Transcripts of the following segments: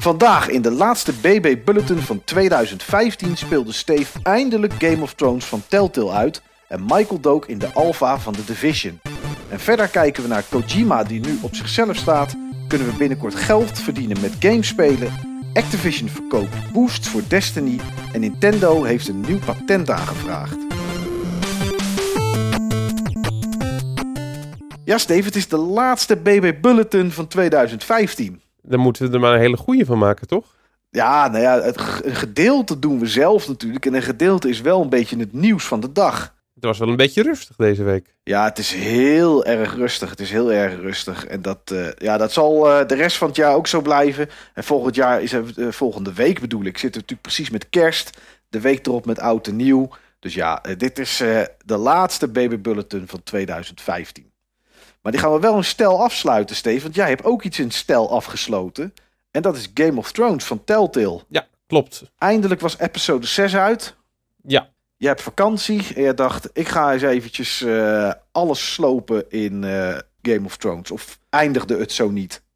Vandaag in de laatste BB Bulletin van 2015 speelde Steve eindelijk Game of Thrones van Telltale uit en Michael dook in de alpha van The Division. En verder kijken we naar Kojima die nu op zichzelf staat, kunnen we binnenkort geld verdienen met gamespelen, Activision verkoopt boosts voor Destiny en Nintendo heeft een nieuw patent aangevraagd. Ja Steve, het is de laatste BB Bulletin van 2015. Dan moeten we er maar een hele goede van maken, toch? Ja, nou ja, het een gedeelte doen we zelf natuurlijk. En een gedeelte is wel een beetje het nieuws van de dag. Het was wel een beetje rustig deze week. Ja, het is heel erg rustig. Het is heel erg rustig. En dat, eh, ja, dat zal eh, de rest van het jaar ook zo blijven. En volgend jaar is het, eh, volgende week bedoel ik, zitten we natuurlijk precies met kerst. De week erop met oud en nieuw. Dus ja, dit is de laatste Baby Bulletin van 2015. Maar die gaan we wel een stel afsluiten, Steve. Want jij hebt ook iets in stel afgesloten. En dat is Game of Thrones van Telltale. Ja, klopt. Eindelijk was episode 6 uit. Ja, Je hebt vakantie en je dacht, ik ga eens eventjes eh, alles slopen in eh, Game of Thrones. Of eindigde het zo niet?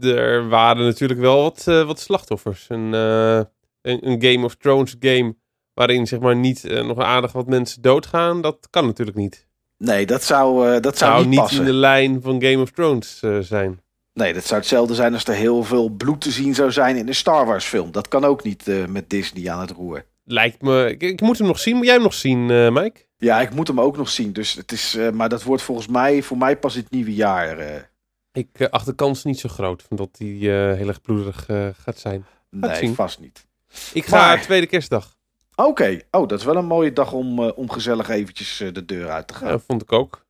er waren natuurlijk wel wat, eh, wat slachtoffers. Een, een, een Game of Thrones game waarin zeg maar niet nog aardig wat mensen doodgaan, dat kan natuurlijk niet. Nee, dat zou, eh, dat zou Zou niet niet in de lijn van Game of Thrones eh, zijn. Nee, dat zou hetzelfde zijn als er heel veel bloed te zien zou zijn in een Star Wars film. Dat kan ook niet eh, met Disney aan het roer. Lijkt me... Ik, ik moet hem nog zien. Moet jij hem nog zien, Mike? Ja, ik moet hem ook nog zien. Dus het is, maar dat wordt volgens mij voor mij pas het nieuwe jaar. Ik acht de kans niet zo groot van dat hij heel erg bloedig gaat zijn. nee, zien. vast niet. Ik ga Maar- tweede kerstdag. Oké, oh, dat is wel een mooie dag om, eh, om gezellig eventjes eh, de deur uit te gaan. Ja, vond ik ook.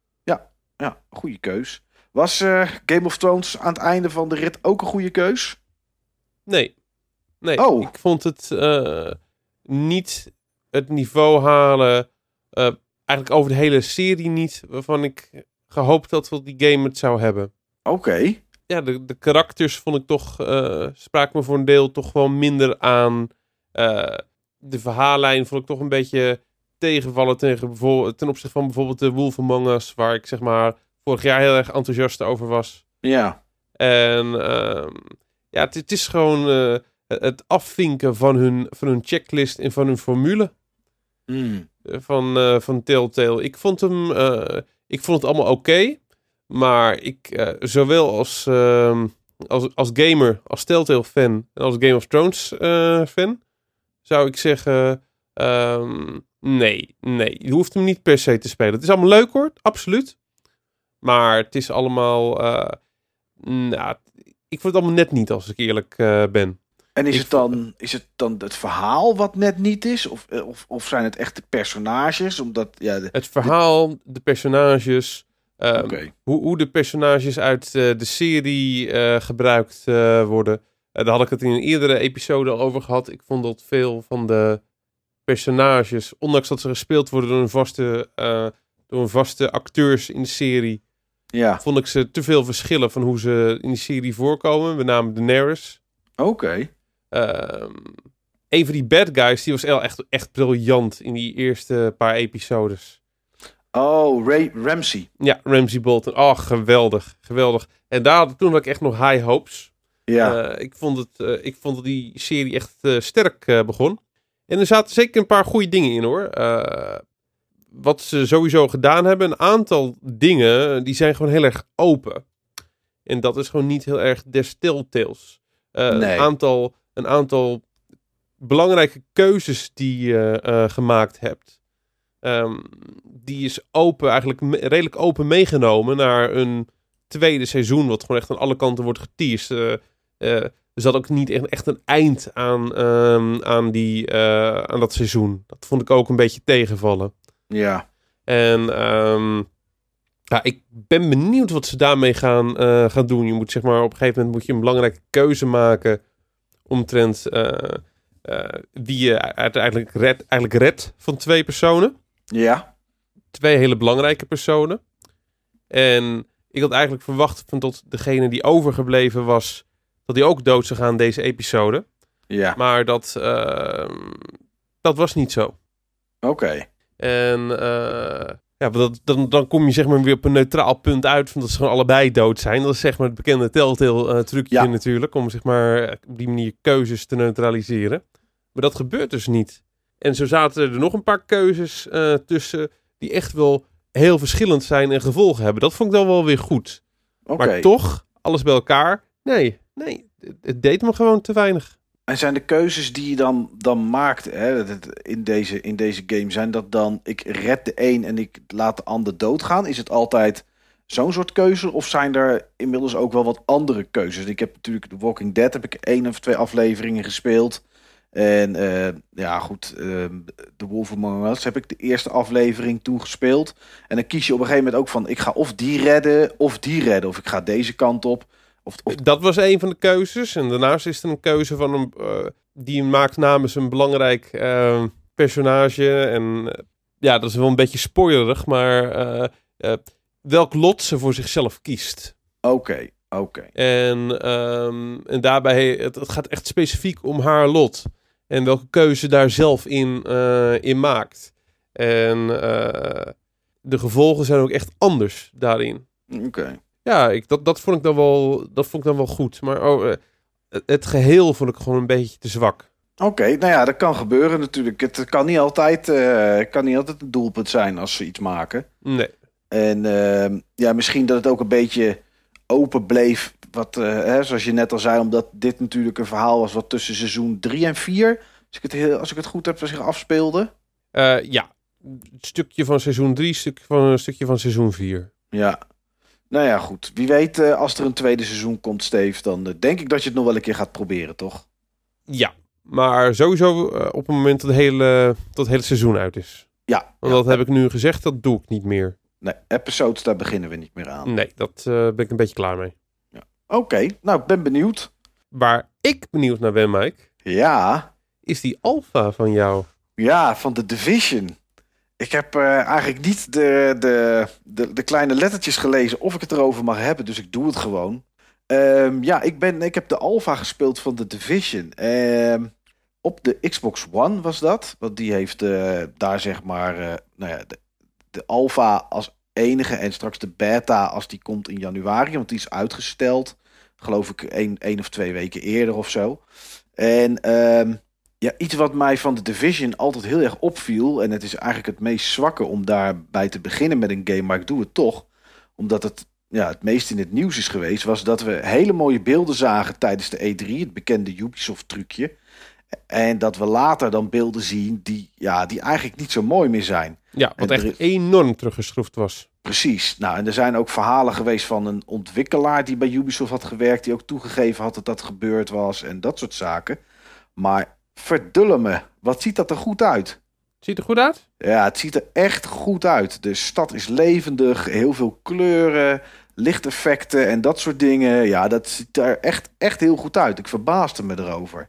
Ja, goede keus. Was eh, Game of Thrones aan het einde van de rit ook een goede keus? Nee. Nee, Oh. ik vond het niet het niveau halen. eigenlijk over de hele serie niet. Waarvan ik gehoopt had dat die game het zou hebben. Oké. Ja, de, de karakters vond ik toch. spraken me voor een deel toch wel minder aan. De verhaallijn vond ik toch een beetje tegenvallen tegen, bijvoorbeeld- ten opzichte van bijvoorbeeld de Wolf Among Us. Waar ik zeg maar vorig jaar heel erg enthousiast over was. Ja. En ehm, ja, het, het is gewoon eh, het afvinken van hun, van hun checklist en van hun formule Hmm. eh, van, eh, van Telltale. Ik vond hem, ik vond het allemaal oké. maar ik, zowel als, ehm, als, als gamer, als Telltale fan en als Game of Thrones fan, zou ik zeggen, ehm, nee, nee. Je hoeft hem niet per se te spelen. Het is allemaal leuk hoor, absoluut. Maar het is allemaal, nou, ik vond het allemaal net niet als ik eerlijk eh, ben. En is Ik het, dan, is het dan het verhaal wat net niet is? Of, eh, of, of zijn het echt de personages? Omdat, ja, de- Het verhaal, de personages, ehm, hoe, hoe de personages uit de serie gebruikt worden. Eh, daar had ik het in een eerdere episode al over gehad. Ik vond dat veel van de personages, ondanks dat ze gespeeld worden door een vaste, eh, door een vaste acteurs in de serie, Ja, vond ik ze te veel verschillen van hoe ze in die serie voorkomen. Met name Daenerys. oké. Ehm een van die bad guys, die was echt, echt briljant in die eerste paar episodes. Oh, Ray Ramsey. Ja, Ramsey Bolton. Oh, geweldig. Geweldig. En daar, toen had ik echt nog high hopes. Ja, Eh, ik, vond het, eh, ik vond dat die serie echt eh, sterk begon. En er zaten zeker een paar goede dingen in hoor. Wat ze sowieso gedaan hebben, een aantal dingen, die zijn gewoon heel erg open. En dat is gewoon niet heel erg des Telltales. Nee. een, aantal, een aantal belangrijke keuzes die je gemaakt hebt. ehm, die is open, eigenlijk redelijk open meegenomen naar een tweede seizoen, wat gewoon echt aan alle kanten wordt geteased. Eh, er zat ook niet echt, een eind aan, ehm, aan, die, eh, aan dat seizoen. Dat vond ik ook een beetje tegenvallen. ja. En ehm, ja, ik ben benieuwd wat ze daarmee gaan, eh, gaan doen. Je moet zeg maar op een gegeven moment moet je een belangrijke keuze maken omtrent eh, wie je uiteindelijk redt, eigenlijk redt van twee personen Ja, twee hele belangrijke personen. En ik had eigenlijk verwacht van dat degene die overgebleven was, dat die ook dood zou gaan deze episode. ja. Maar dat, ehm, dat was niet zo. Oké. En eh, Ja, dat, dan, dan kom je zeg maar weer op een neutraal punt uit van dat ze gewoon allebei dood zijn. Dat is zeg maar het bekende Telltale eh, trucje Ja. natuurlijk, om zeg maar op die manier keuzes te neutraliseren. Maar dat gebeurt dus niet. En zo zaten er nog een paar keuzes eh, tussen die echt wel heel verschillend zijn en gevolgen hebben. Dat vond ik dan wel weer goed. Maar toch, alles bij elkaar, nee, nee, het, deed me gewoon te weinig. En zijn de keuzes die je dan, dan maakt hè, in, deze, in deze game, zijn dat dan ik red de een en ik laat de ander doodgaan? Is het altijd zo'n soort keuze? Of zijn er inmiddels ook wel wat andere keuzes? Ik heb natuurlijk The Walking Dead, heb ik één of twee afleveringen gespeeld. En eh, ja, goed, ehm The Wolf Among Us heb ik de eerste aflevering toegespeeld. En dan kies je op een gegeven moment ook van, ik ga of die redden of die redden. Of ik ga deze kant op. Of, of Dat was een van de keuzes. En daarnaast is er een keuze van een, eh, die maakt namens een belangrijk eh, personage. En eh, ja, dat is wel een beetje spoilerig, maar eh, welk lot ze voor zichzelf kiest. Oké, oké. En, ehm, en daarbij, het, het gaat echt specifiek om haar lot. En welke keuze daar zelf in, in maakt. En de gevolgen zijn ook echt anders daarin. Oké. Ja, ik, dat, dat, vond ik dan wel, dat vond ik dan wel goed. Maar oh, eh, het, geheel vond ik gewoon een beetje te zwak. Oké, nou ja, dat kan gebeuren natuurlijk. Het kan niet altijd, eh, kan niet altijd een doelpunt zijn als ze iets maken. Nee. En ehm, ja, misschien dat het ook een beetje open bleef. Wat, eh, hè, zoals je net al zei, omdat dit natuurlijk een verhaal was wat tussen seizoen 3 en 4, als ik het, heel, als ik het goed heb, zich afspeelde. Ja, een stukje van seizoen 3, stuk van, een stukje van seizoen 4. Ja. Nou ja, goed. Wie weet, eh, als er een tweede seizoen komt, Steve, dan eh, denk ik dat je het nog wel een keer gaat proberen, toch? Ja, maar sowieso eh, op het moment dat het hele, dat het hele seizoen uit is. Ja. Want ja. dat heb ik nu gezegd, dat doe ik niet meer. Nee, episodes, daar beginnen we niet meer aan. Nee, dat ben ik een beetje klaar mee. Oké, nou, ik ben benieuwd. Waar ik benieuwd naar ben, Mike, Ja, is die alfa van jou. Ja, van de Division. Ik heb eh, eigenlijk niet de, de, de, de kleine lettertjes gelezen of ik het erover mag hebben, dus ik doe het gewoon. Ehm, ja, ik, ben, ik heb de alpha gespeeld van de Division. Ehm, op de Xbox One was dat. Want die heeft eh, daar zeg maar eh, nou ja, de, de alpha als enige en straks de beta als die komt in januari. Want die is uitgesteld. Geloof ik één, één of twee weken eerder of zo. En ehm, ja, iets wat mij van de Division altijd heel erg opviel. En het is eigenlijk het meest zwakke om daarbij te beginnen met een game. Maar ik doe het toch. Omdat het ja, het meest in het nieuws is geweest. Was dat we hele mooie beelden zagen tijdens de E3. Het bekende Ubisoft trucje. En dat we later dan beelden zien die, ja, die eigenlijk niet zo mooi meer zijn. Ja, wat En echt is- enorm teruggeschroefd was. Precies. Nou, en er zijn ook verhalen geweest van een ontwikkelaar die bij Ubisoft had gewerkt, die ook toegegeven had dat dat gebeurd was en dat soort zaken. Maar verdulle me, wat ziet dat er goed uit? Ziet er goed uit? Ja, het ziet er echt goed uit. De stad is levendig, heel veel kleuren, lichteffecten en dat soort dingen. Ja, dat ziet er echt, echt heel goed uit. Ik verbaasde me erover.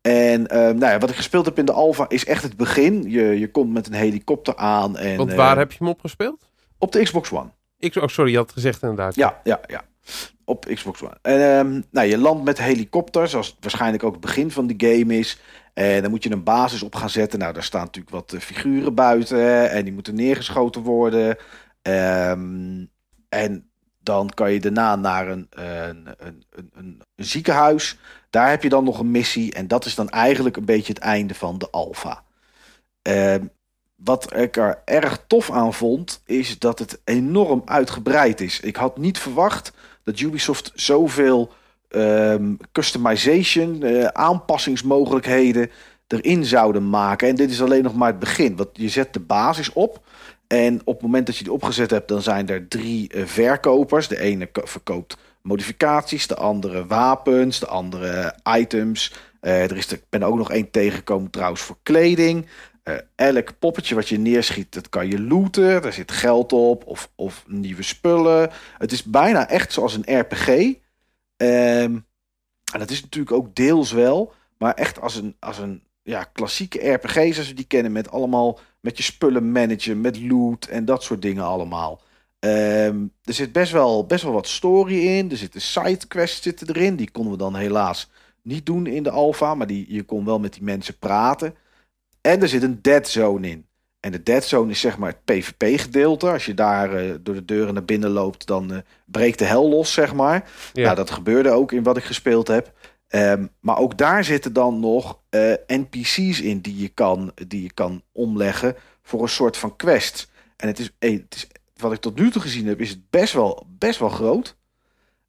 En ehm, nou ja, wat ik gespeeld heb in de Alpha is echt het begin. Je, je komt met een helikopter aan. En, Want eh, waar heb je hem op gespeeld? Op de Xbox One. Ik, oh, sorry, je had het gezegd inderdaad. Ja, ja, ja. Op Xbox One. En ehm, nou, je landt met helikopter, zoals het waarschijnlijk ook het begin van de game is. En dan moet je een basis op gaan zetten. Nou, daar staan natuurlijk wat eh, figuren buiten. En die moeten neergeschoten worden. Ehm, en dan kan je daarna naar een, een, een, een, ziekenhuis. Daar heb je dan nog een missie. En dat is dan eigenlijk een beetje het einde van de alpha. Ehm, wat ik er erg tof aan vond, is dat het enorm uitgebreid is. Ik had niet verwacht dat Ubisoft zoveel ehm, customization, eh, aanpassingsmogelijkheden erin zouden maken. En dit is alleen nog maar het begin. Want je zet de basis op. En op het moment dat je die opgezet hebt, dan zijn er drie eh, verkopers. De ene ko- verkoopt modificaties, de andere wapens, de andere items. Eh, er is er, ik ben ook nog één tegengekomen trouwens voor kleding. Eh, elk poppetje wat je neerschiet, dat kan je looten. Daar zit geld op of, of nieuwe spullen. Het is bijna echt zoals een RPG. Ehm, en dat is natuurlijk ook deels wel. Maar echt als een, als een ja, klassieke RPG zoals we die kennen. Met allemaal met je spullen managen, met loot en dat soort dingen allemaal. Ehm, er zit best wel, best wel wat story in. Er zitten sidequests zitten erin. Die konden we dan helaas niet doen in de alpha. Maar die, je kon wel met die mensen praten. En er zit een dead zone in. En de dead zone is zeg maar het PvP-gedeelte. Als je daar eh, door de deuren naar binnen loopt, dan eh, breekt de hel los, zeg maar. Ja. Nou, dat gebeurde ook in wat ik gespeeld heb. Ehm, maar ook daar zitten dan nog eh, NPC's in die je, kan, die je kan omleggen voor een soort van quest. En het is, het is, wat ik tot nu toe gezien heb, is het best wel, best wel groot.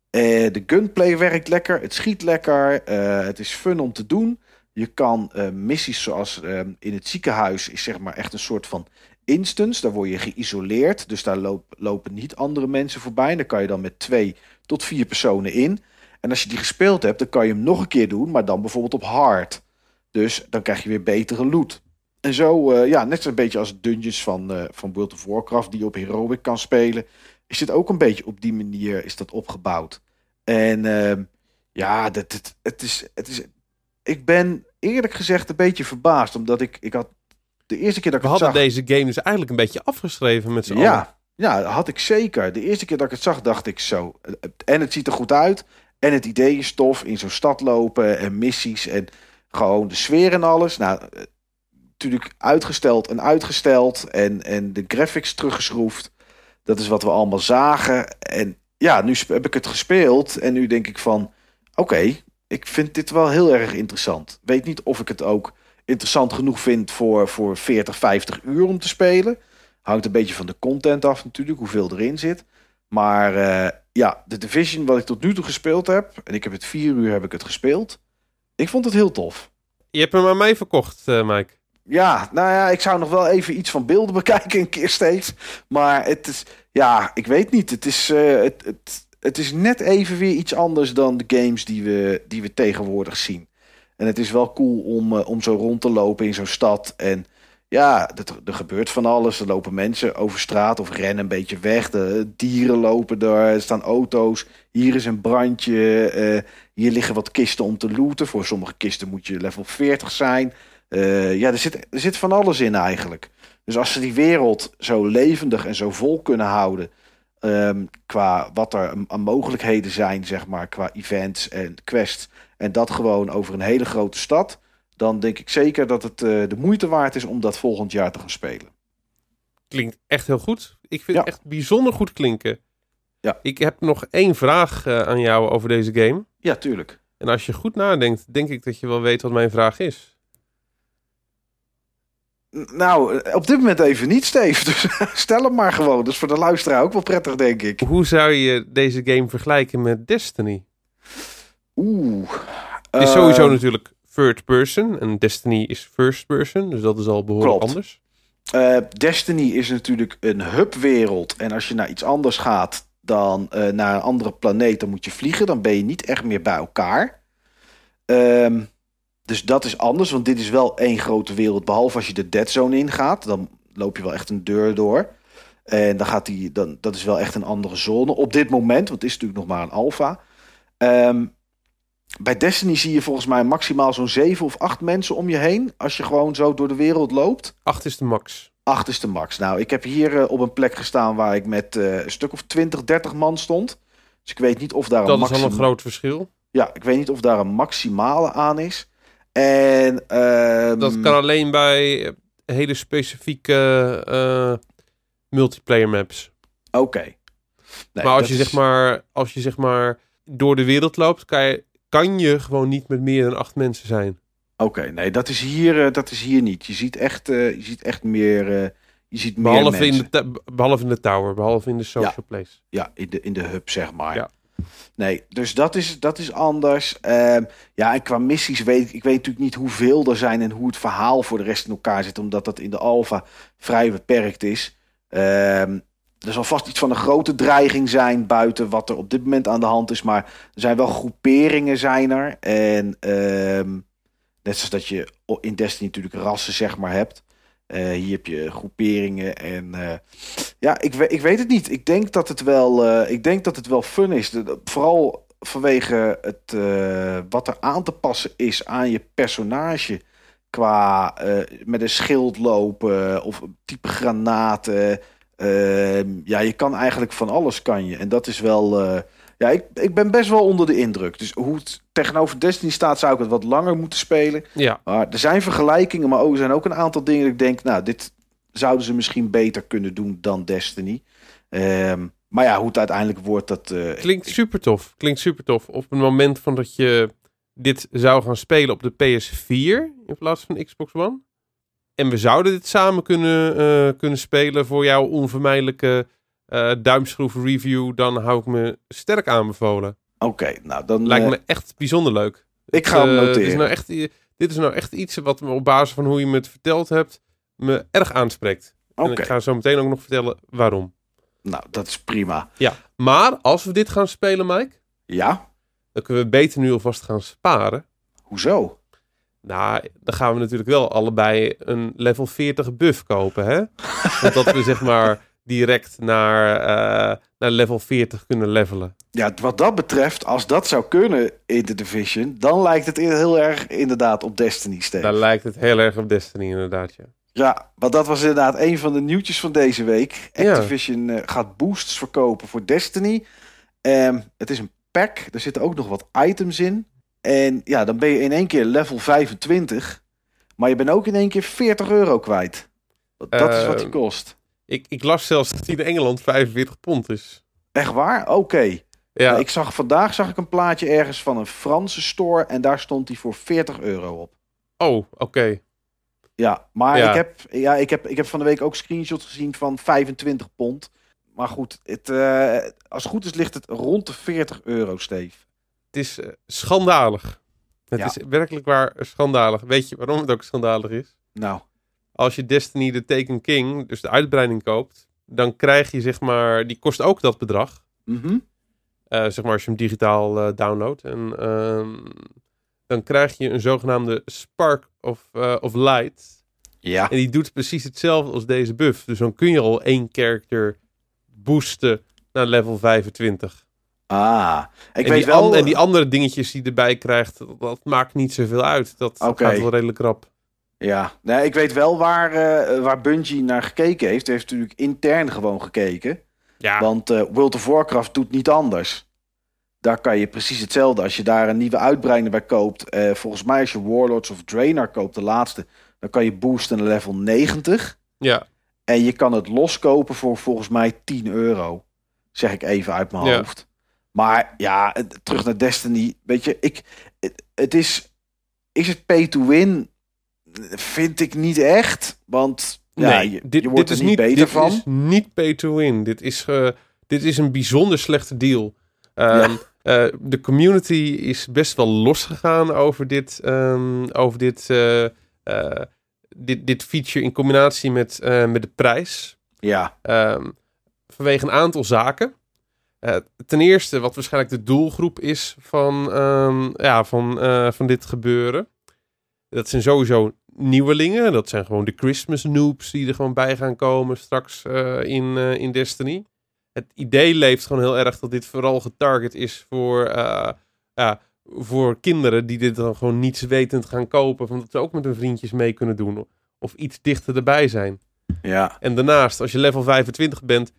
De gunplay werkt lekker, het schiet lekker, het is fun om te doen. Je kan eh, missies zoals ehm, in het ziekenhuis is zeg maar echt een soort van instance. Daar word je geïsoleerd, dus daar lopen niet andere mensen voorbij. Daar kan je dan met twee tot vier personen in. En als je die gespeeld hebt, dan kan je hem nog een keer doen, maar dan bijvoorbeeld op hard. Dus dan krijg je weer betere loot. En zo, eh, ja, net zo'n beetje als dungeons van, eh, van World of Warcraft die je op heroic kan spelen, is dit ook een beetje op die manier is dat opgebouwd. En ehm, ja, dat, het, is, het is, ik ben eerlijk gezegd een beetje verbaasd, omdat ik, ik had de eerste keer dat ik We het hadden zag... deze game dus eigenlijk een beetje afgeschreven met z'n allen. Ja, ja, dat had ik zeker. De eerste keer dat ik het zag, dacht ik zo. En het ziet er goed uit. En het idee is tof. In zo'n stad lopen en missies. En gewoon de sfeer en alles. Nou, natuurlijk uitgesteld en uitgesteld. En, en de graphics teruggeschroefd. Dat is wat we allemaal zagen. En ja, nu heb ik het gespeeld. En nu denk ik van... Oké, ik vind dit wel heel erg interessant. Weet niet of ik het ook interessant genoeg vind voor, voor 40, 50 uur om te spelen. Hangt een beetje van de content af natuurlijk, hoeveel erin zit. Maar eh, ja, de Division wat ik tot nu toe gespeeld heb... en ik heb het vier uur heb ik het gespeeld... ik vond het heel tof. Je hebt hem aan mij verkocht, eh, Mike. Ja, nou ja, ik zou nog wel even iets van beelden bekijken een keer steeds. Maar het is, ja, ik weet niet. Het is, eh, het, het, het is net even weer iets anders dan de games die we, die we tegenwoordig zien. En het is wel cool om, eh, om zo rond te lopen in zo'n stad. En ja, er gebeurt van alles. Er lopen mensen over straat of rennen een beetje weg. De dieren lopen er, er staan auto's. Hier is een brandje. eh, hier liggen wat kisten om te looten. Voor sommige kisten moet je level 40 zijn. Eh, ja, er zit, er zit van alles in eigenlijk. Dus als ze die wereld zo levendig en zo vol kunnen houden. Ehm, qua wat er aan mogelijkheden zijn, zeg maar, qua events en quests. En dat gewoon over een hele grote stad. Dan denk ik zeker dat het eh, de moeite waard is om dat volgend jaar te gaan spelen. Klinkt echt heel goed. Ik vind Ja. het echt bijzonder goed klinken. Ja. Ik heb nog één vraag eh, aan jou over deze game. Ja, tuurlijk. En als je goed nadenkt, denk ik dat je wel weet wat mijn vraag is. Nou, eh, op dit moment even niet, Steve. Dus stel hem maar gewoon. Dat is voor de luisteraar ook wel prettig, denk ik. Hoe zou je deze game vergelijken met Destiny? Oeh. Het is Eh, sowieso natuurlijk third person en Destiny is first person, dus dat is al behoorlijk Klopt. anders. Eh, Destiny is natuurlijk een hubwereld. En als je naar iets anders gaat dan eh, naar een andere planeet, dan moet je vliegen. Dan ben je niet echt meer bij elkaar. Ehm, dus dat is anders, want dit is wel één grote wereld. Behalve als je de dead zone ingaat, dan loop je wel echt een deur door. En dan gaat die, dan, dat is wel echt een andere zone. Op dit moment, want het is natuurlijk nog maar een alfa. Ehm, bij Destiny zie je volgens mij maximaal zo'n zeven of acht mensen om je heen. Als je gewoon zo door de wereld loopt. Acht is de max. Acht is de max. Nou, ik heb hier eh, op een plek gestaan waar ik met eh, een stuk of 20, 30 man stond. Dus ik weet niet of daar Dat een is al een groot verschil. Ja, ik weet niet of daar een maximale aan is. En ehm, Dat kan alleen bij eh, hele specifieke eh, multiplayer maps. Oké. Nee, maar als je, is- zeg maar als je zeg maar door de wereld loopt, kan je, kan je gewoon niet met meer dan acht mensen zijn. Oké, nee, dat is hier, eh, dat is hier niet. Je ziet echt, je ziet echt meer, je ziet meer Behalve in, de behalve in de tower, behalve in de social place. Ja, in de, in de hub, zeg maar. Ja. Nee, dus dat is, dat is anders. Ehm, ja, en qua missies weet ik... Weet natuurlijk niet hoeveel er zijn en hoe het verhaal voor de rest in elkaar zit. Omdat dat in de alfa vrij beperkt is. Ehm, er zal vast iets van een grote dreiging zijn buiten wat er op dit moment aan de hand is. Maar er zijn wel groeperingen zijn er. En ehm, net zoals dat je in Destiny natuurlijk rassen zeg maar hebt. Eh, hier heb je groeperingen en... eh, ja, ik, ik weet het niet. Ik denk dat het wel, eh, ik denk dat het wel fun is. Vooral vanwege het, wat er aan te passen is aan je personage. Qua met een schild lopen of type granaten. Ehm, ja, je kan eigenlijk van alles kan je. En dat is wel... ja, ik, ik ben best wel onder de indruk. Dus hoe het tegenover Destiny staat, zou ik het wat langer moeten spelen. Ja, Maar er zijn vergelijkingen, maar ook, er zijn ook een aantal dingen dat ik denk, nou, dit zouden ze misschien beter kunnen doen dan Destiny. Ehm, maar ja, hoe het uiteindelijk wordt, dat... eh, Klinkt super tof. Klinkt super tof. Op het moment van dat je dit zou gaan spelen op de PS4 in plaats van Xbox One. En we zouden dit samen kunnen, eh, kunnen spelen voor jouw onvermijdelijke eh duimschroef review. Dan hou ik me sterk aanbevolen. Oké, nou dan... Lijkt eh, me echt bijzonder leuk. ik ga hem Eh, noteren. dit, is nou echt, dit is nou echt iets wat me op basis van hoe je me het verteld hebt, me erg aanspreekt. Oké, En ik ga zo meteen ook nog vertellen waarom. nou dat is prima. Ja, maar als we dit gaan spelen, Mike, Ja? dan kunnen we beter nu alvast gaan sparen. Hoezo? Nou, dan gaan we natuurlijk wel allebei een level 40 buff kopen, hè? Want dat we zeg maar direct naar, eh, naar level 40 kunnen levelen. Ja, wat dat betreft, als dat zou kunnen in de Division, dan lijkt het heel erg inderdaad op Destiny Steve. Daar lijkt het heel erg op Destiny inderdaad, ja. Ja, want dat was inderdaad een van de nieuwtjes van deze week. Ja. Activision eh, gaat boosts verkopen voor Destiny. Ehm, het is een pack, er zitten ook nog wat items in. En ja, dan ben je in één keer level 25. Maar je bent ook in één keer 40 euro kwijt. Dat is wat die Ehm, kost. Ik, ik las zelfs dat die in Engeland 45 pond is. Echt waar? Oké. Ja, Nou, ik zag, vandaag zag ik een plaatje ergens van een Franse store. En daar stond die voor 40 euro op. oh, oké. Ja, maar Ja. Ik, heb, ja, ik, heb, ik heb van de week ook screenshots gezien van 25 pond. Maar goed, het, eh, als het goed is ligt het rond de 40 euro, Steve. Het is eh, schandalig. Het Ja. is werkelijk waar schandalig. Weet je waarom het ook schandalig is? Nou, Als je Destiny de Taken King, dus de uitbreiding koopt, dan krijg je zeg maar, die kost ook dat bedrag. mhm. Eh, zeg maar als je hem digitaal eh, downloadt. En ehm, dan krijg je een zogenaamde Spark of, eh, of Light. ja. En die doet precies hetzelfde als deze buff. Dus dan kun je al één character boosten naar level 25. Ah, ik en, weet wel... en die andere dingetjes die je erbij krijgt, dat, maakt niet zoveel uit. Dat gaat wel redelijk rap. Ja, nee, ik weet wel waar, eh, waar Bungie naar gekeken heeft. Hij heeft natuurlijk intern gewoon gekeken. Ja, Want eh, World of Warcraft doet niet anders. Daar kan je precies hetzelfde. Als je daar een nieuwe uitbreiding bij koopt. eh, volgens mij als je Warlords of Draenor koopt, de laatste. Dan kan je boosten naar level 90. ja. En je kan het loskopen voor volgens mij 10 euro. Zeg ik even uit mijn Ja. hoofd. Maar ja, terug naar Destiny. Weet je, ik, het, het is... Is het pay to win? Vind ik niet echt. Want ja, nee, je, dit, je wordt dit er is niet beter dit van. is niet pay to win. Dit is, eh, dit is een bijzonder slechte deal. Ehm, eh, de community is best wel losgegaan over dit, ehm, over dit, eh, dit, dit feature in combinatie met, met de prijs. Ja, Ehm, vanwege een aantal zaken. Ten eerste, wat waarschijnlijk de doelgroep is van, ja, van, van dit gebeuren. Dat zijn sowieso nieuwelingen. Dat zijn gewoon de Christmas noobs die er gewoon bij gaan komen straks eh, in, eh, in Destiny. Het idee leeft gewoon heel erg dat dit vooral getarget is voor, eh, voor kinderen die dit dan gewoon niets wetend gaan kopen. Van dat ze ook met hun vriendjes mee kunnen doen. Of iets dichter erbij zijn. ja. En daarnaast, als je level 25 bent,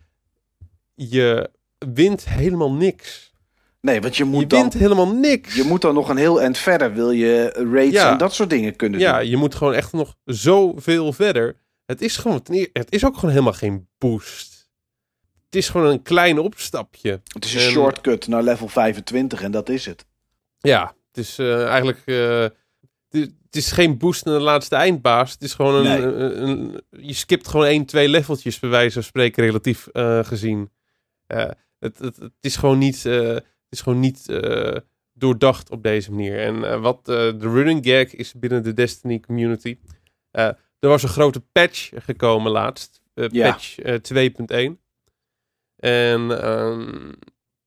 je wint helemaal niks. Nee, want je Je moet dan... wint helemaal niks. Je moet dan nog een heel eind verder. Wil je raids Ja. en dat soort dingen kunnen ja, doen. je moet gewoon echt nog zoveel verder. Het is gewoon, het is ook gewoon helemaal geen boost. Het is gewoon een klein opstapje. Het is een En- shortcut naar level 25 en dat is het. Ja, het is eh, eigenlijk. eh, het is- geen boost naar de laatste eindbaas. Het is gewoon een. Nee. een- een- je skipt gewoon één, twee leveltjes, bij wijze van spreken, relatief eh, gezien. Het, het, het is gewoon niet. Is gewoon niet eh, doordacht op deze manier. En eh, wat eh, de running gag is binnen de Destiny community. er was een grote patch gekomen laatst. Ja. patch eh, 2.1. En ehm,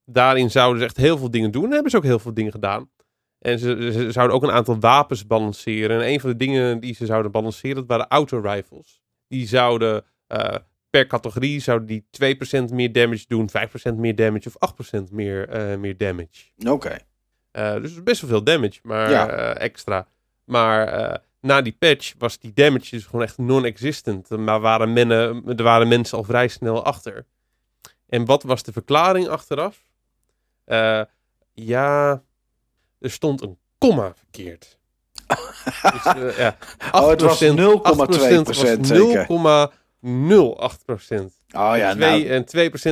daarin zouden ze echt heel veel dingen doen. En hebben ze ook heel veel dingen gedaan. En ze, ze zouden ook een aantal wapens balanceren. En een van de dingen die ze zouden balanceren, dat waren auto-rifles. Die zouden per categorie zouden die 2% meer damage doen, 5% meer damage of 8% meer, eh, meer damage. Oké. Eh, dus best wel veel damage, maar Ja. eh, extra. Maar na die patch was die damage dus gewoon echt non-existent. Maar waren, mennen, er waren mensen al vrij snel achter. En wat was de verklaring achteraf? Ja, er stond een komma verkeerd. dus, ja, 8%, Oh, het was 0,2% was zeker. Oh ja, Twee- nou, En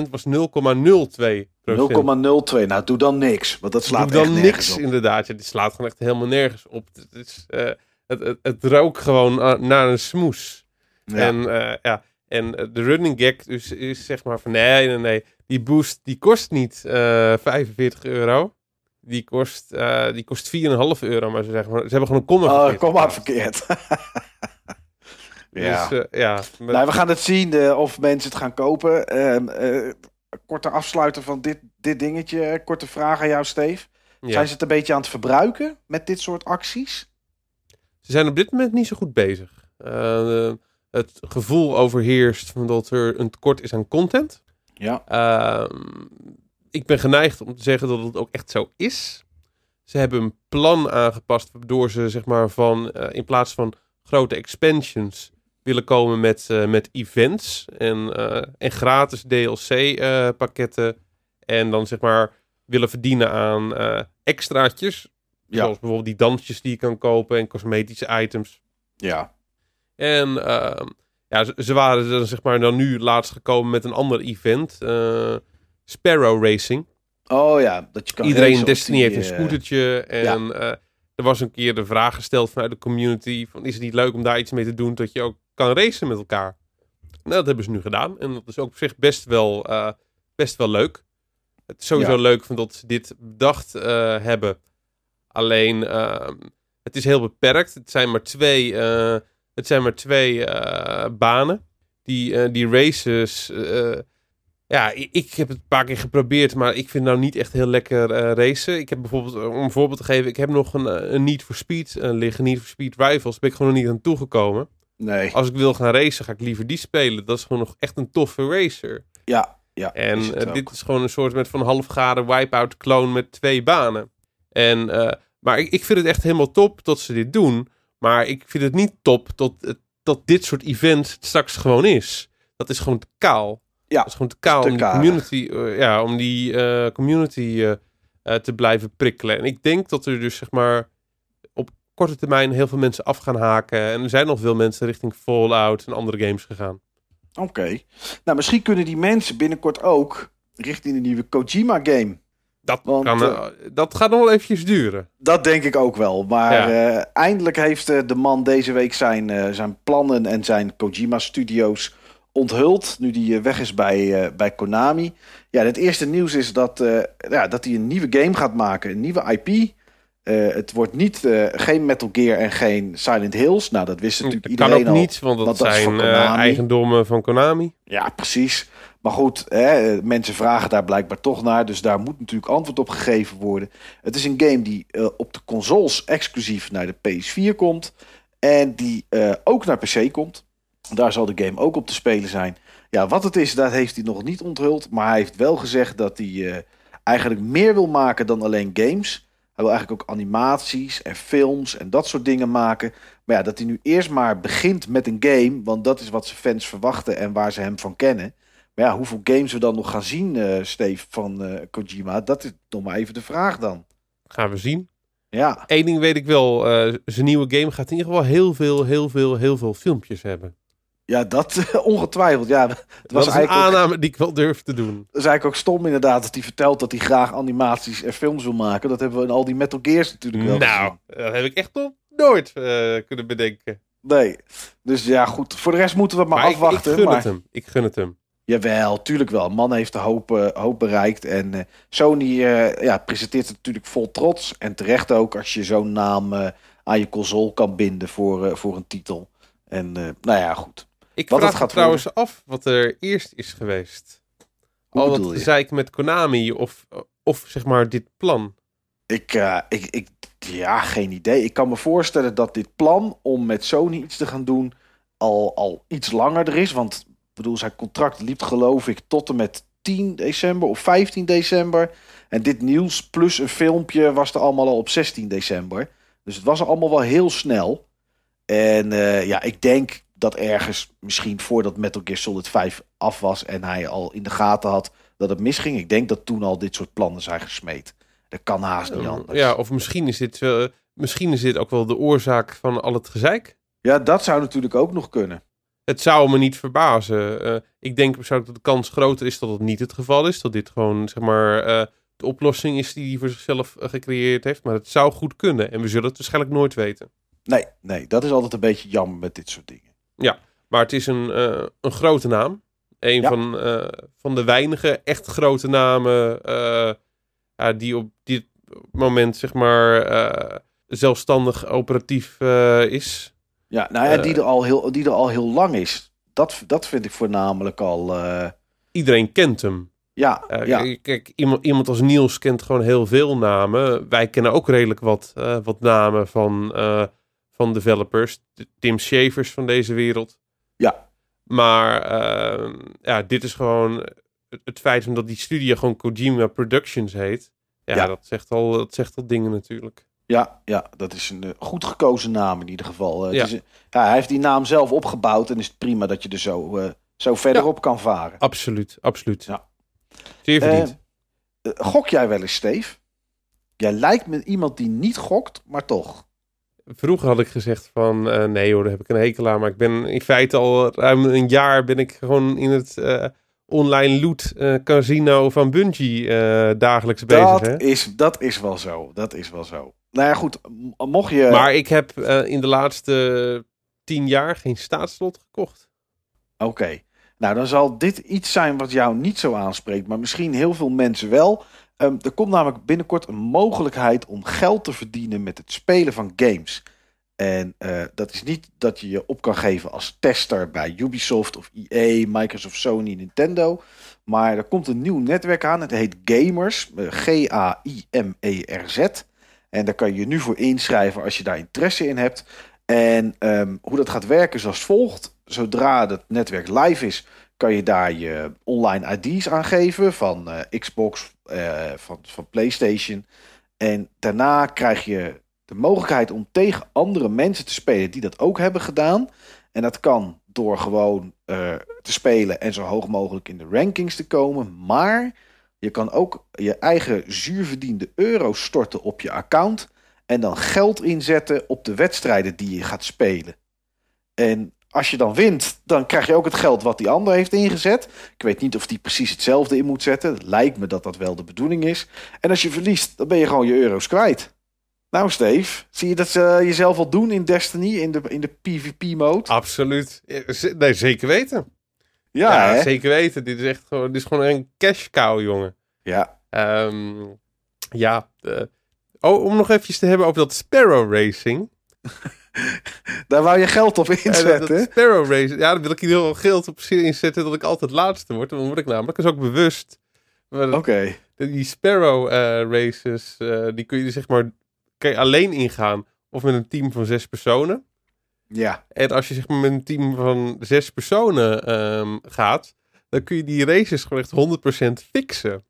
2% was 0,02 0,02. Nou, doe dan niks. Want dat slaat Doe echt dan niks op. inderdaad. Ja, dit slaat gewoon echt helemaal nergens op. Het, is, eh, het, het, het rook gewoon eh, naar een smoes. Ja. En, eh, ja, en eh, de running gag dus is zeg maar van nee, nee, nee. Die boost die kost niet eh 45 euro. Die kost, die kost 4,5 euro. Maar ze, zeggen, ze hebben gewoon een komma Oh, verkeerd kom maar geplaatst. verkeerd. ja. Dus, eh, ja. Nou, we gaan het zien eh, of mensen het gaan kopen. Ehm, eh, korte afsluiter van dit, dit dingetje. Korte vraag aan jou, Steve. ja. Zijn ze het een beetje aan het verbruiken met dit soort acties? Ze zijn op dit moment niet zo goed bezig. Eh, het gevoel overheerst van dat er een tekort is aan content. Ja. Ehm, ik ben geneigd om te zeggen dat het ook echt zo is. Ze hebben een plan aangepast waardoor ze zeg maar van eh, in plaats van grote expansions willen komen met, eh, met events en, eh, en gratis DLC eh, pakketten en dan zeg maar willen verdienen aan extraatjes. Ja. Zoals bijvoorbeeld die dansjes die je kan kopen en cosmetische items. Ja. En ehm, ja, ze, ze waren dan zeg maar dan nu laatst gekomen met een ander event. Sparrow Racing. Oh ja, dat je kan Iedereen in Destiny die, heeft een scootertje. En er was een keer de vraag gesteld vanuit de community. Van, is het niet leuk om daar iets mee te doen dat je ook kan racen met elkaar? Nou, dat hebben ze nu gedaan. En dat is ook op zich best wel, eh, best wel leuk. Het is sowieso Ja. leuk van dat ze dit bedacht eh, hebben. Alleen, ehm, het is heel beperkt. Het zijn maar twee, eh, het zijn maar twee banen. Die, die races... ja, ik, ik heb het een paar keer geprobeerd, maar ik vind nou niet echt heel lekker racen. Ik heb bijvoorbeeld, om een voorbeeld te geven, ik heb nog een, een Need for Speed liggen. Need for Speed Rivals, ben ik gewoon nog niet aan toegekomen. Nee. Als ik wil gaan racen, ga ik liever die spelen. Dat is gewoon nog echt een toffe racer. Ja. ja En is eh, dit is gewoon een soort met van halfgade wipeout clone met twee banen. En, eh, maar ik, ik vind het echt helemaal top dat ze dit doen. Maar ik vind het niet top dat, dat dit soort events straks gewoon is. Dat is gewoon te kaal. Ja, Dat is gewoon te kaal te om die community, eh, ja, om die community te blijven prikkelen. En ik denk dat er dus zeg maar korte termijn heel veel mensen af gaan haken. En er zijn nog veel mensen richting Fallout en andere games gegaan. Oké. Nou, misschien kunnen die mensen binnenkort ook richting de nieuwe Kojima game. Dat, Want, kan, eh, eh, dat gaat nog wel eventjes duren. Dat denk ik ook wel. Maar Ja. eh, eindelijk heeft de man deze week zijn, zijn plannen en zijn Kojima Studios onthuld. Nu die weg is bij, bij Konami. Ja, het eerste nieuws is dat, ja, dat hij een nieuwe game gaat maken. Een nieuwe IP. Eh, het wordt niet, eh, geen Metal Gear en geen Silent Hills. Nou, dat wist natuurlijk Dat kan iedereen ook al. niet, want dat, want dat is zijn van eh, eigendommen van Konami. Ja, precies. Maar goed, hè, mensen vragen daar blijkbaar toch naar. Dus daar moet natuurlijk antwoord op gegeven worden. Het is een game die op de consoles exclusief naar de PS4 komt. En die ook naar PC komt. Daar zal de game ook op te spelen zijn. Ja, wat het is, dat heeft hij nog niet onthuld. Maar hij heeft wel gezegd dat hij eigenlijk meer wil maken dan alleen games. Hij wil eigenlijk ook animaties en films en dat soort dingen maken. Maar ja, dat hij nu eerst maar begint met een game. Want dat is wat zijn fans verwachten en waar ze hem van kennen. Maar ja, hoeveel games we dan nog gaan zien, eh Steve, van eh, Kojima, dat is nog maar even de vraag dan. Gaan we zien. Ja, Eén ding weet ik wel. eh, zijn nieuwe game gaat in ieder geval heel veel, heel veel, heel veel filmpjes hebben. Ja dat ongetwijfeld. Ja, het Dat was is een ook, aanname die ik wel durf te doen. dat is eigenlijk ook stom inderdaad dat hij vertelt dat hij graag animaties en films wil maken. Dat hebben we in al die Metal Gears natuurlijk wel Nou, gezien. dat heb ik echt nog nooit eh, kunnen bedenken. Nee, dus ja goed. Voor de rest moeten we maar, Maar ik, ik afwachten. gun maar... het hem. Ik gun het hem. Jawel, tuurlijk wel. Man heeft de hoop, eh, hoop bereikt. En eh, Sony ja, presenteert het natuurlijk vol trots. En terecht ook als je zo'n naam aan je console kan binden voor, voor een titel. En nou ja, goed. Ik Wat vraag het me trouwens af wat er eerst is geweest. Hoe Al dat zeik met Konami of, of zeg maar dit plan. Ik, eh, ik, ik, ja, geen idee. Ik kan me voorstellen dat dit plan om met Sony iets te gaan doen al, al iets langer er is. Want ik bedoel, zijn contract liep geloof ik tot en met 10 december of 15 december. En dit nieuws plus een filmpje was er allemaal al op 16 december. Dus het was allemaal wel heel snel. En eh, ja, ik denk dat ergens misschien voordat Metal Gear Solid 5 af was en hij al in de gaten had dat het misging. Ik denk dat toen al dit soort plannen zijn gesmeed. Dat kan haast niet anders. Ja, of misschien is, dit, wel- misschien is dit ook wel de oorzaak van al het gezeik. Ja, dat zou natuurlijk ook nog kunnen. het zou me niet verbazen. Eh, ik denk persoonlijk dat de kans groter is dat het niet het geval is. Dat dit gewoon, zeg maar, eh, de oplossing is die hij voor zichzelf eh, gecreëerd heeft. Maar het zou goed kunnen. En we zullen het waarschijnlijk nooit weten. Nee, nee, dat is altijd een beetje jammer met dit soort dingen. Maar het is een, eh, een grote naam. Een Ja. van, eh, van de weinige echt grote namen eh, ja, die op dit moment, zeg maar, zelfstandig operatief is. Ja, nou ja, die, er al heel, die er al heel lang is. Dat, dat vind ik voornamelijk al. Iedereen kent hem. ja, ja, Kijk, iemand, iemand als Niels kent gewoon heel veel namen. Wij kennen ook redelijk wat, wat namen van, van developers. De Tim Shavers van deze wereld. Ja. Maar eh, ja, dit is gewoon het, feit omdat die studio gewoon Kojima Productions heet. Ja, Ja. Dat, zegt al, dat zegt al dingen natuurlijk. ja, ja, dat is een eh, goed gekozen naam in ieder geval. Eh, het Ja. is ja, hij heeft die naam zelf opgebouwd en is het prima dat je er zo, eh, zo verder op kan varen. Absoluut, absoluut. Ja. Zeer verdiend. Eh, gok jij wel eens, Steve? Jij lijkt me iemand die niet gokt, maar toch. Vroeger had ik gezegd van eh, nee hoor, daar heb ik een hekel aan. Maar ik ben in feite al ruim een jaar ben ik gewoon in het eh, online loot eh, casino van Bungie dagelijks bezig. Dat Hè? is, dat is wel zo. Dat is wel zo. Nou ja, goed. Mocht je. Maar ik heb in de laatste tien jaar geen staatslot gekocht. Oké. Nou, dan zal dit iets zijn wat jou niet zo aanspreekt, maar misschien heel veel mensen wel. Ehm, er komt namelijk binnenkort een mogelijkheid om geld te verdienen met het spelen van games. En eh, dat is niet dat je je op kan geven als tester bij Ubisoft of EA, Microsoft, Sony, Nintendo. Maar er komt een nieuw netwerk aan. Het heet Gamers. eh, G-A-I-M-E-R-Z. En daar kan je je nu voor inschrijven als je daar interesse in hebt. En ehm, hoe dat gaat werken is als volgt. Zodra het netwerk live is, kan je daar je online ID's aangeven van eh, Xbox, eh, van, van PlayStation. En daarna krijg je de mogelijkheid om tegen andere mensen te spelen die dat ook hebben gedaan. En dat kan door gewoon eh, te spelen en zo hoog mogelijk in de rankings te komen. Maar je kan ook je eigen zuurverdiende euro storten op je account. En dan geld inzetten op de wedstrijden die je gaat spelen. En als je dan wint, dan krijg je ook het geld wat die ander heeft ingezet. Ik weet niet of die precies hetzelfde in moet zetten. Lijkt me dat dat wel de bedoeling is. En als je verliest, dan ben je gewoon je euro's kwijt. Nou, Steve, zie je dat ze jezelf al doen in Destiny, in de, in de PvP-mode? Absoluut. Z- Nee, zeker weten. ja, zeker weten. Dit is echt gewoon, dit is gewoon een cash cow, jongen. Ja, Ehm, ja. eh, oh, om nog eventjes te hebben over dat Sparrow Racing. daar wou je geld op inzetten. dat Sparrow Racing. Ja, dan wil ik hier heel veel geld op inzetten dat ik altijd laatste word. Dan word ik namelijk dus ook bewust. Oké. Die Sparrow eh, races, eh, die kun je zeg maar je alleen ingaan of met een team van zes personen. Ja, En als je zeg maar met een team van zes personen ehm, gaat, dan kun je die races gewoon echt 100% fixen.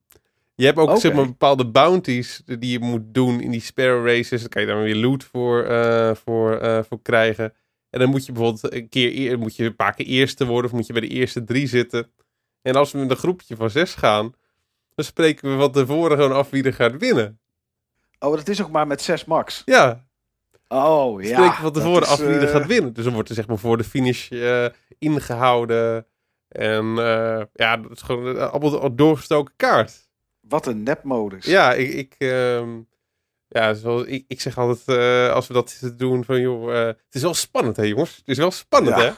Je hebt ook zeg maar bepaalde bounties die je moet doen in die Sparrow races. Dan kan je daar weer loot voor, eh, voor, eh, voor krijgen. En dan moet je bijvoorbeeld een keer eer, moet je een paar keer eerste worden of moet je bij de eerste drie zitten. En als we met een groepje van zes gaan, dan spreken we van tevoren gewoon af wie er gaat winnen. oh, dat is ook maar met 6 max. Ja, Oh, ja. spreken van dat tevoren is, af wie er eh, gaat winnen. Dus dan wordt er zeg maar voor de finish eh, ingehouden. En ja, dat is gewoon allemaal een doorgestoken kaart. Wat een nepmodus. Ja, ik, ik, ehm, ja, zoals, ik, ik zeg altijd eh, als we dat doen van joh, eh, het is wel spannend hè jongens. Het is wel spannend Ja. hè.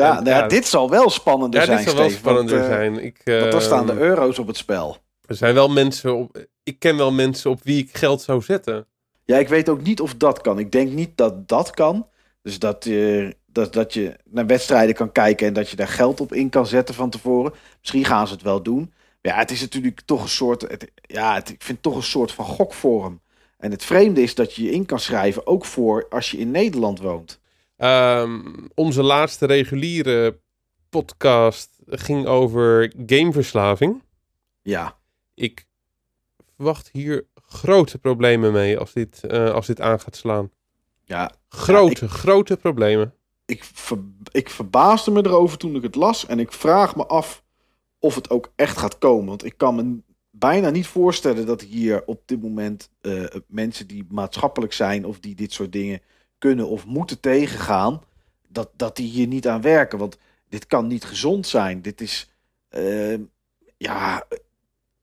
Ja, En, nou ja, ja, dit zal wel spannender Ja, zijn, dit zal wel Steve, spannender want, eh, zijn. Ik, Want dan staan de ehm, euro's op het spel. Er zijn wel mensen op. Ik ken wel mensen op wie ik geld zou zetten. Ja, ik weet ook niet of dat kan. Ik denk niet dat dat kan. Dus dat, je dat, dat je naar wedstrijden kan kijken en dat je daar geld op in kan zetten van tevoren. Misschien gaan ze het wel doen. Ja, het is natuurlijk toch een soort. Het, ja, het, ik vind het toch een soort van gokvorm. En het vreemde is dat je je in kan schrijven, ook voor als je in Nederland woont. Ehm, onze laatste reguliere podcast ging over gameverslaving. Ja, Ik verwacht hier grote problemen mee als dit, eh, als dit aan gaat slaan. ja Grote, grote problemen. ik, ver, ik verbaasde me erover toen ik het las. En ik vraag me af of het ook echt gaat komen. Want ik kan me bijna niet voorstellen dat hier op dit moment eh, mensen die maatschappelijk zijn of die dit soort dingen kunnen of moeten tegengaan, dat, dat die hier niet aan werken. Want dit kan niet gezond zijn. Dit is, uh, ja,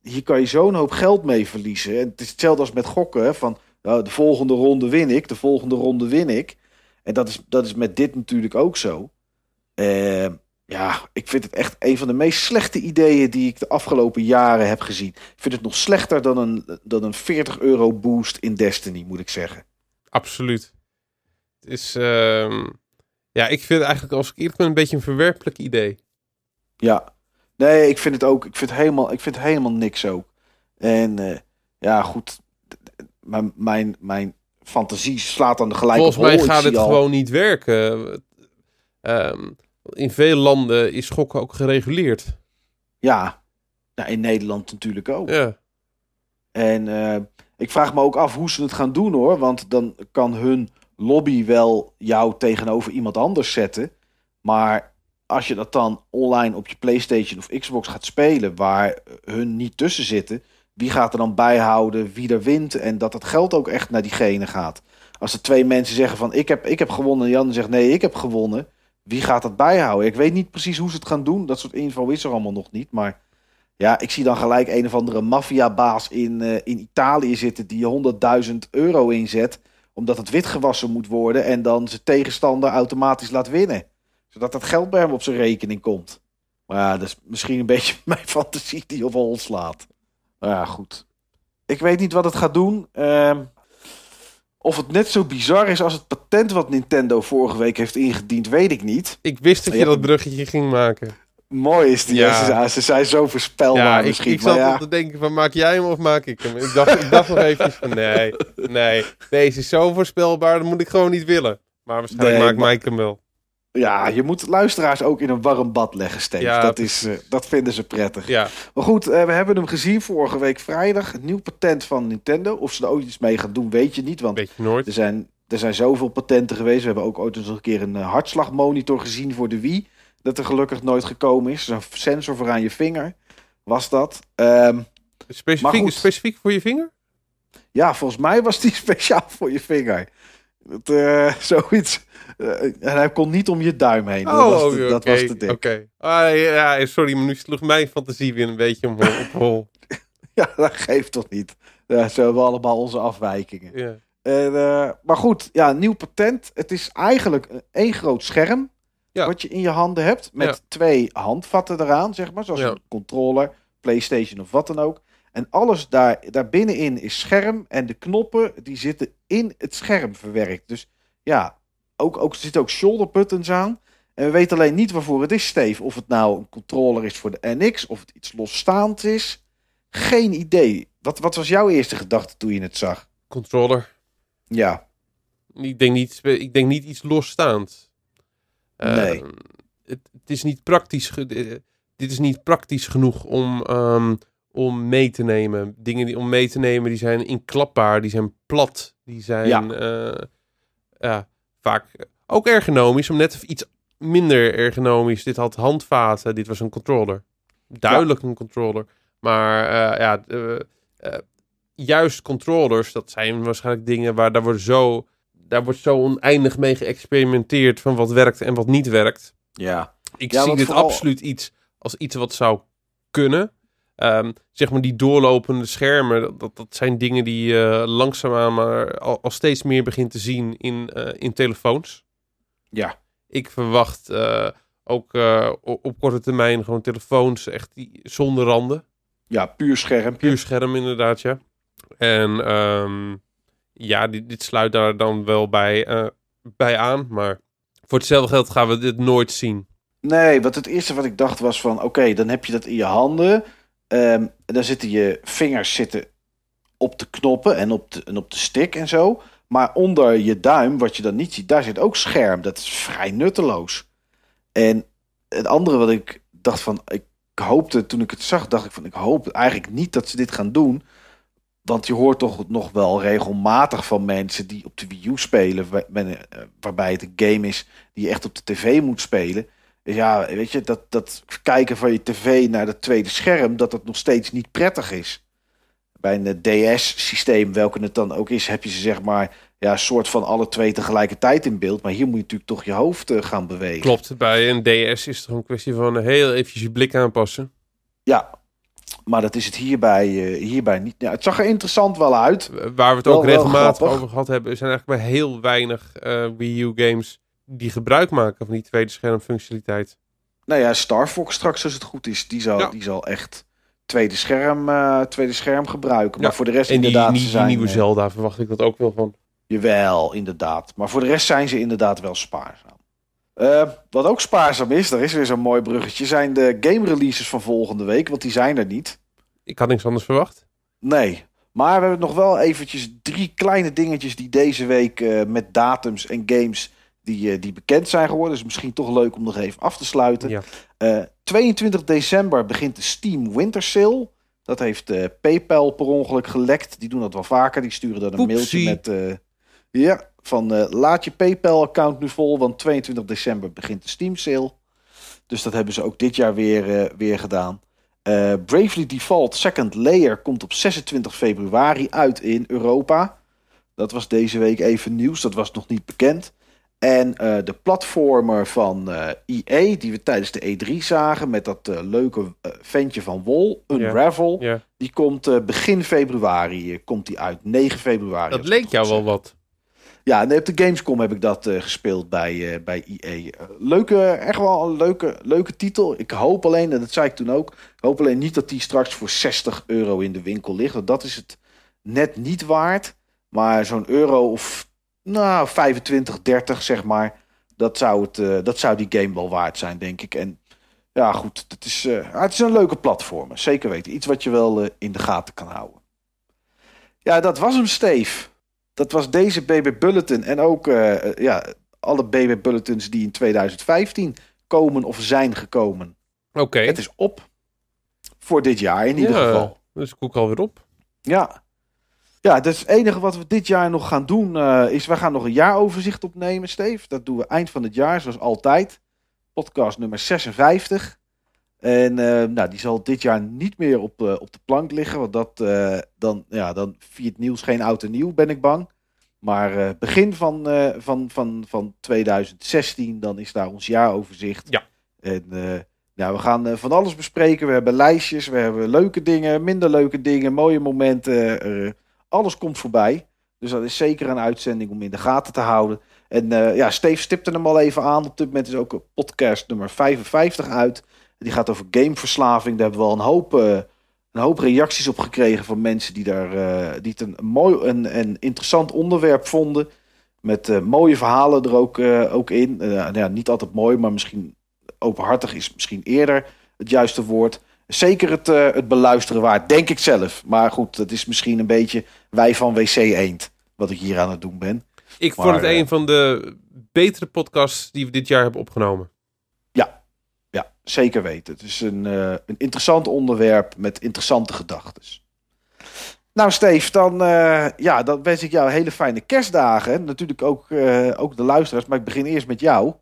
hier kan je zo'n hoop geld mee verliezen. En het is hetzelfde als met gokken. Van nou, de volgende ronde win ik, de volgende ronde win ik. En dat is, dat is met dit natuurlijk ook zo. Uh, ja, ik vind het echt een van de meest slechte ideeën die ik de afgelopen jaren heb gezien. Ik vind het nog slechter dan een, dan een 40 euro boost in Destiny, moet ik zeggen. Absoluut. Het is, uh, ja, ik vind het eigenlijk als ik eerlijk ben een beetje een verwerpelijk idee. Ja, nee, ik vind het ook. Ik vind helemaal, ik vind helemaal niks ook. En uh, ja, goed. Mijn, mijn, mijn fantasie slaat aan de gelijke Volgens mij gaat het gewoon niet werken. Um, in veel landen is gokken ook gereguleerd. Ja, nou, in Nederland natuurlijk ook. Ja. En uh, ik vraag me ook af hoe ze het gaan doen hoor. Want dan kan hun lobby wel jou tegenover iemand anders zetten. Maar als je dat dan online op je PlayStation of Xbox gaat spelen, waar hun niet tussen zitten, wie gaat er dan bijhouden wie er wint en dat het geld ook echt naar diegene gaat? Als er twee mensen zeggen van ik heb, ik heb gewonnen en Jan zegt nee, ik heb gewonnen, wie gaat dat bijhouden? Ik weet niet precies hoe ze het gaan doen. Dat soort info is er allemaal nog niet. Maar ja, ik zie dan gelijk een of andere maffiabaas in, uh, in Italië zitten die 100.000 euro inzet. Omdat het witgewassen moet worden en dan zijn tegenstander automatisch laat winnen. Zodat dat geld bij hem op zijn rekening komt. Maar ja, dat is misschien een beetje mijn fantasie die op hol slaat. Maar ja, goed. Ik weet niet wat het gaat doen. Uh, of het net zo bizar is als het patent wat Nintendo vorige week heeft ingediend, weet ik niet. Ik wist dat je dat bruggetje ging maken. Mooi is die. Ja. Ze, zijn zo voorspelbaar ja, misschien. Ik, ik zat ja. te denken van maak jij hem of maak ik hem? Ik dacht, ik dacht nog eventjes van nee, nee. Deze is zo voorspelbaar, dat moet ik gewoon niet willen. Maar waarschijnlijk nee, maakt Mike hem wel. Ja, je moet luisteraars ook in een warm bad leggen, Steve. Ja, dat, is, uh, dat vinden ze prettig. Ja. Maar goed, uh, we hebben hem gezien vorige week vrijdag. Een nieuw patent van Nintendo. Of ze er ooit iets mee gaan doen, weet je niet. Want weet je nooit. Er, zijn, er zijn zoveel patenten geweest. We hebben ook ooit eens een keer een uh, hartslagmonitor gezien voor de Wii. Dat er gelukkig nooit gekomen is. Een sensor voor aan je vinger was dat. Um, specifiek, specifiek voor je vinger? Ja, volgens mij was die speciaal voor je vinger. Dat, zoiets uh, en hij kon niet om je duim heen. Oh, dat was de, dat was de dik. Oké. Ah, ja, sorry, maar nu sloeg mijn fantasie weer een beetje om, op hol. ja, dat geeft toch niet. Ja, zo hebben we allemaal onze afwijkingen. En, uh, maar goed, ja, nieuw patent. Het is eigenlijk één groot scherm. Ja. Wat je in je handen hebt. Met ja. twee handvatten eraan, zeg maar. Zoals ja. een controller, PlayStation of wat dan ook. En alles daar, daar binnenin is scherm. En de knoppen die zitten in het scherm verwerkt. Dus ja, ook, ook, er zitten ook shoulder buttons aan. En we weten alleen niet waarvoor het is, Steve. Of het nou een controller is voor de NX, of het iets losstaand is. Geen idee. Wat, wat was jouw eerste gedachte toen je het zag? Controller. Ja. Ik denk niet, ik denk niet iets losstaand. Nee. Uh, het, het, is niet praktisch. dit is niet praktisch genoeg om, um, om mee te nemen. Dingen die om mee te nemen, die zijn inklapbaar, die zijn plat, die zijn. Ja. Uh, ja vaak ook ergonomisch, om net iets minder ergonomisch. Dit had handvaten, dit was een controller. Duidelijk een controller. Maar uh, ja, uh, uh, juist controllers, dat zijn waarschijnlijk dingen waar daar wordt zo, daar wordt zo oneindig mee geëxperimenteerd van wat werkt en wat niet werkt. Ja. Ik ja, zie dit vooral... absoluut iets als iets wat zou kunnen. Um, zeg maar die doorlopende schermen, dat, dat zijn dingen die je uh, langzaamaan maar al, al, steeds meer begint te zien in, uh, in telefoons. Ja. Ik verwacht uh, ook op korte termijn gewoon telefoons echt die, zonder randen. Ja, puur scherm. Puur scherm inderdaad, ja. En um, ja, dit, dit, sluit daar dan wel bij, bij aan, maar voor hetzelfde geld gaan we dit nooit zien. Nee, wat het eerste wat ik dacht was van, oké, dan heb je dat in je handen... Um, dan zitten je vingers zitten op de knoppen en op de, en op de stick en zo. Maar onder je duim, wat je dan niet ziet, daar zit ook scherm. Dat is vrij nutteloos. En het andere wat ik dacht van, ik hoopte toen ik het zag, dacht ik van, ik hoop eigenlijk niet dat ze dit gaan doen. Want je hoort toch nog wel regelmatig van mensen die op de Wii U spelen, waarbij het een game is die je echt op de tv moet spelen ja, weet je, dat, dat kijken van je tv naar het tweede scherm, dat het nog steeds niet prettig is. bij een DS-systeem, welke het dan ook is, heb je ze zeg maar ja, soort van alle twee tegelijkertijd in beeld. Maar hier moet je natuurlijk toch je hoofd uh, gaan bewegen. Klopt, bij een DS is het een kwestie van heel eventjes je blik aanpassen. Ja, maar dat is het hierbij, uh, hierbij niet. Ja, het zag er interessant wel uit. Waar we het ook regelmatig over gehad hebben, zijn eigenlijk maar heel weinig uh, Wii U games die gebruik maken van die tweede schermfunctionaliteit. Nou ja, Star Fox straks als het goed is, die zal, die zal echt tweede scherm, uh, tweede scherm gebruiken. Maar voor de rest en die, inderdaad... Die, zijn, die nieuwe Zelda verwacht ik dat ook wel van. Jawel, inderdaad. Maar voor de rest zijn ze inderdaad wel spaarzaam. Uh, wat ook spaarzaam is, daar is weer zo'n mooi bruggetje, zijn de game releases van volgende week, want die zijn er niet. Ik had niks anders verwacht. Nee, maar we hebben nog wel eventjes drie kleine dingetjes die deze week uh, met datums en games die, uh, die bekend zijn geworden. Dus misschien toch leuk om nog even af te sluiten. Ja. 22 december begint de Steam Winter Sale. Dat heeft PayPal per ongeluk gelekt. Die doen dat wel vaker. Die sturen dan een Oepsie. mailtje met... Ja, van laat je PayPal-account nu vol, want 22 december begint de Steam sale. Dus dat hebben ze ook dit jaar weer, weer gedaan. Bravely Default Second Layer komt op 26 februari uit in Europa. Dat was deze week even nieuws, dat was nog niet bekend. En de platformer van EA, die we tijdens de E3 zagen, met dat leuke ventje van Wol, Unravel, die komt begin februari komt die uit, 9 februari. Dat leek jou wel wat. Ja, nee, op de Gamescom heb ik dat gespeeld bij, bij EA. Uh, leuke, echt wel een leuke, leuke titel. Ik hoop alleen, en dat zei ik toen ook, ik hoop alleen niet dat die straks voor 60 euro in de winkel ligt. Want dat is het net niet waard. Maar zo'n euro of nou, 25, 30 zeg maar, dat zou, het, dat zou die game wel waard zijn, denk ik. En ja, goed, het is, het is een leuke platform, zeker weten. Iets wat je wel in de gaten kan houden. Ja, dat was hem, Steve. Dat was deze BB Bulletin en ook ja, alle BB Bulletins die in 2015 komen of zijn gekomen. Oké. Okay. Het is op. Voor dit jaar in ieder ja, geval. Dus koek alweer op. Ja. Ja, dus het enige wat we dit jaar nog gaan doen uh, is... we gaan nog een jaaroverzicht opnemen, Steve. Dat doen we eind van het jaar, zoals altijd. Podcast nummer 56. En uh, nou, die zal dit jaar niet meer op, uh, op de plank liggen. Want dat, dan, ja, dan viert nieuws geen oud en nieuw, ben ik bang. Maar begin van, van, van, van 2016, dan is daar ons jaaroverzicht. Ja. En nou, we gaan van alles bespreken. We hebben lijstjes, we hebben leuke dingen, minder leuke dingen, mooie momenten. Alles komt voorbij. Dus dat is zeker een uitzending om in de gaten te houden. En ja, Steve stipte hem al even aan. Op dit moment is ook podcast nummer 55 uit. Die gaat over gameverslaving. Daar hebben we al een hoop, uh, een hoop reacties op gekregen van mensen die, daar, uh, die het een mooi en, interessant onderwerp vonden. Met uh, mooie verhalen er ook, ook in. ja, niet altijd mooi, maar misschien openhartig is misschien eerder het juiste woord. Zeker het, het beluisteren waard, denk ik zelf. Maar goed, dat is misschien een beetje wij van WC Eend, wat ik hier aan het doen ben. Ik maar, vond het een van de betere podcasts die we dit jaar hebben opgenomen. Ja, ja, zeker weten. Het is een, uh, een interessant onderwerp met interessante gedachten. Nou, Steve, dan, uh, ja, dan wens ik jou hele fijne kerstdagen. Natuurlijk ook, ook de luisteraars, maar ik begin eerst met jou.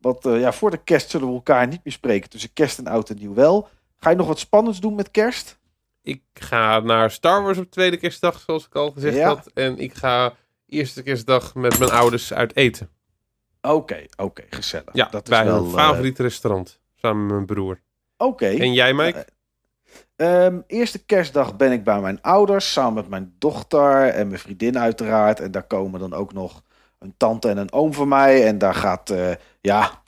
Want ja, voor de kerst zullen we elkaar niet meer spreken. Tussen kerst en oud en nieuw wel. Ga je nog wat spannends doen met kerst? Ik ga naar Star Wars op tweede kerstdag, zoals ik al gezegd Ja. had. En ik ga eerste kerstdag met mijn ouders uit eten. Oké, oké, gezellig. Ja, dat is bij wel, een eh, favoriet restaurant. Samen met mijn broer. Oké. En jij, Mike? Ehm, eerste kerstdag ben ik bij mijn ouders, samen met mijn dochter en mijn vriendin uiteraard. En daar komen dan ook nog een tante en een oom van mij. En daar gaat, eh, ja,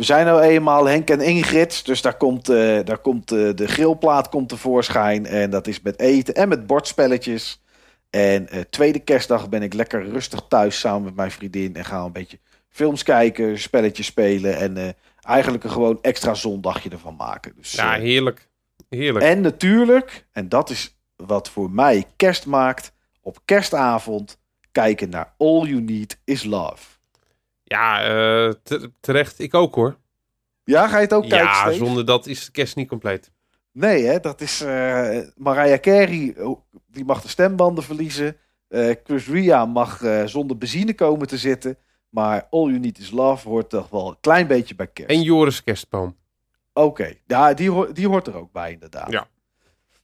we zijn nou eenmaal Henk en Ingrid. Dus daar komt, eh, daar komt eh, de grillplaat komt tevoorschijn. En dat is met eten en met bordspelletjes. En eh, tweede kerstdag ben ik lekker rustig thuis samen met mijn vriendin. En gaan we een beetje films kijken, spelletjes spelen. En eigenlijk een gewoon extra zondagje ervan maken. Dus, Ja, heerlijk. Heerlijk. en natuurlijk, en dat is wat voor mij kerst maakt, op kerstavond kijken naar All You Need Is Love. Ja, eh, te- terecht. Ik ook hoor. Ja, ga je het ook kijken? Ja, Steve? zonder dat is de kerst niet compleet. Nee, hè, dat is eh, Mariah Carey, oh, die mag de stembanden verliezen. Eh, Chris Ria mag zonder benzine komen te zitten. Maar All You Need Is Love hoort toch wel een klein beetje bij kerst. En Joris Kerstboom. Oké, ja, die, die hoort er ook bij inderdaad. Ja.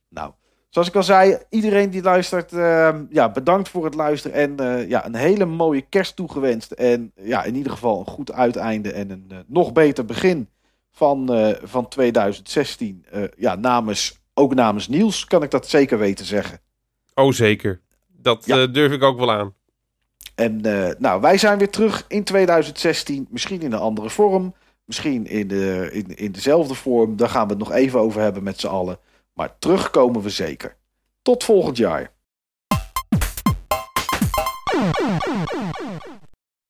Nou, Zoals ik al zei, iedereen die luistert, ehm, ja, bedankt voor het luisteren. En eh, ja, een hele mooie kerst toegewenst. En ja, in ieder geval een goed uiteinde en een eh, nog beter begin van, eh, van 2016. Eh, ja, namens, ook namens Niels kan ik dat zeker weten zeggen. Oh, zeker. Dat Ja. durf ik ook wel aan. En nou, wij zijn weer terug in 2016. Misschien in een andere vorm. Misschien in, de, in, in dezelfde vorm. Daar gaan we het nog even over hebben met z'n allen. Maar terugkomen we zeker. Tot volgend jaar.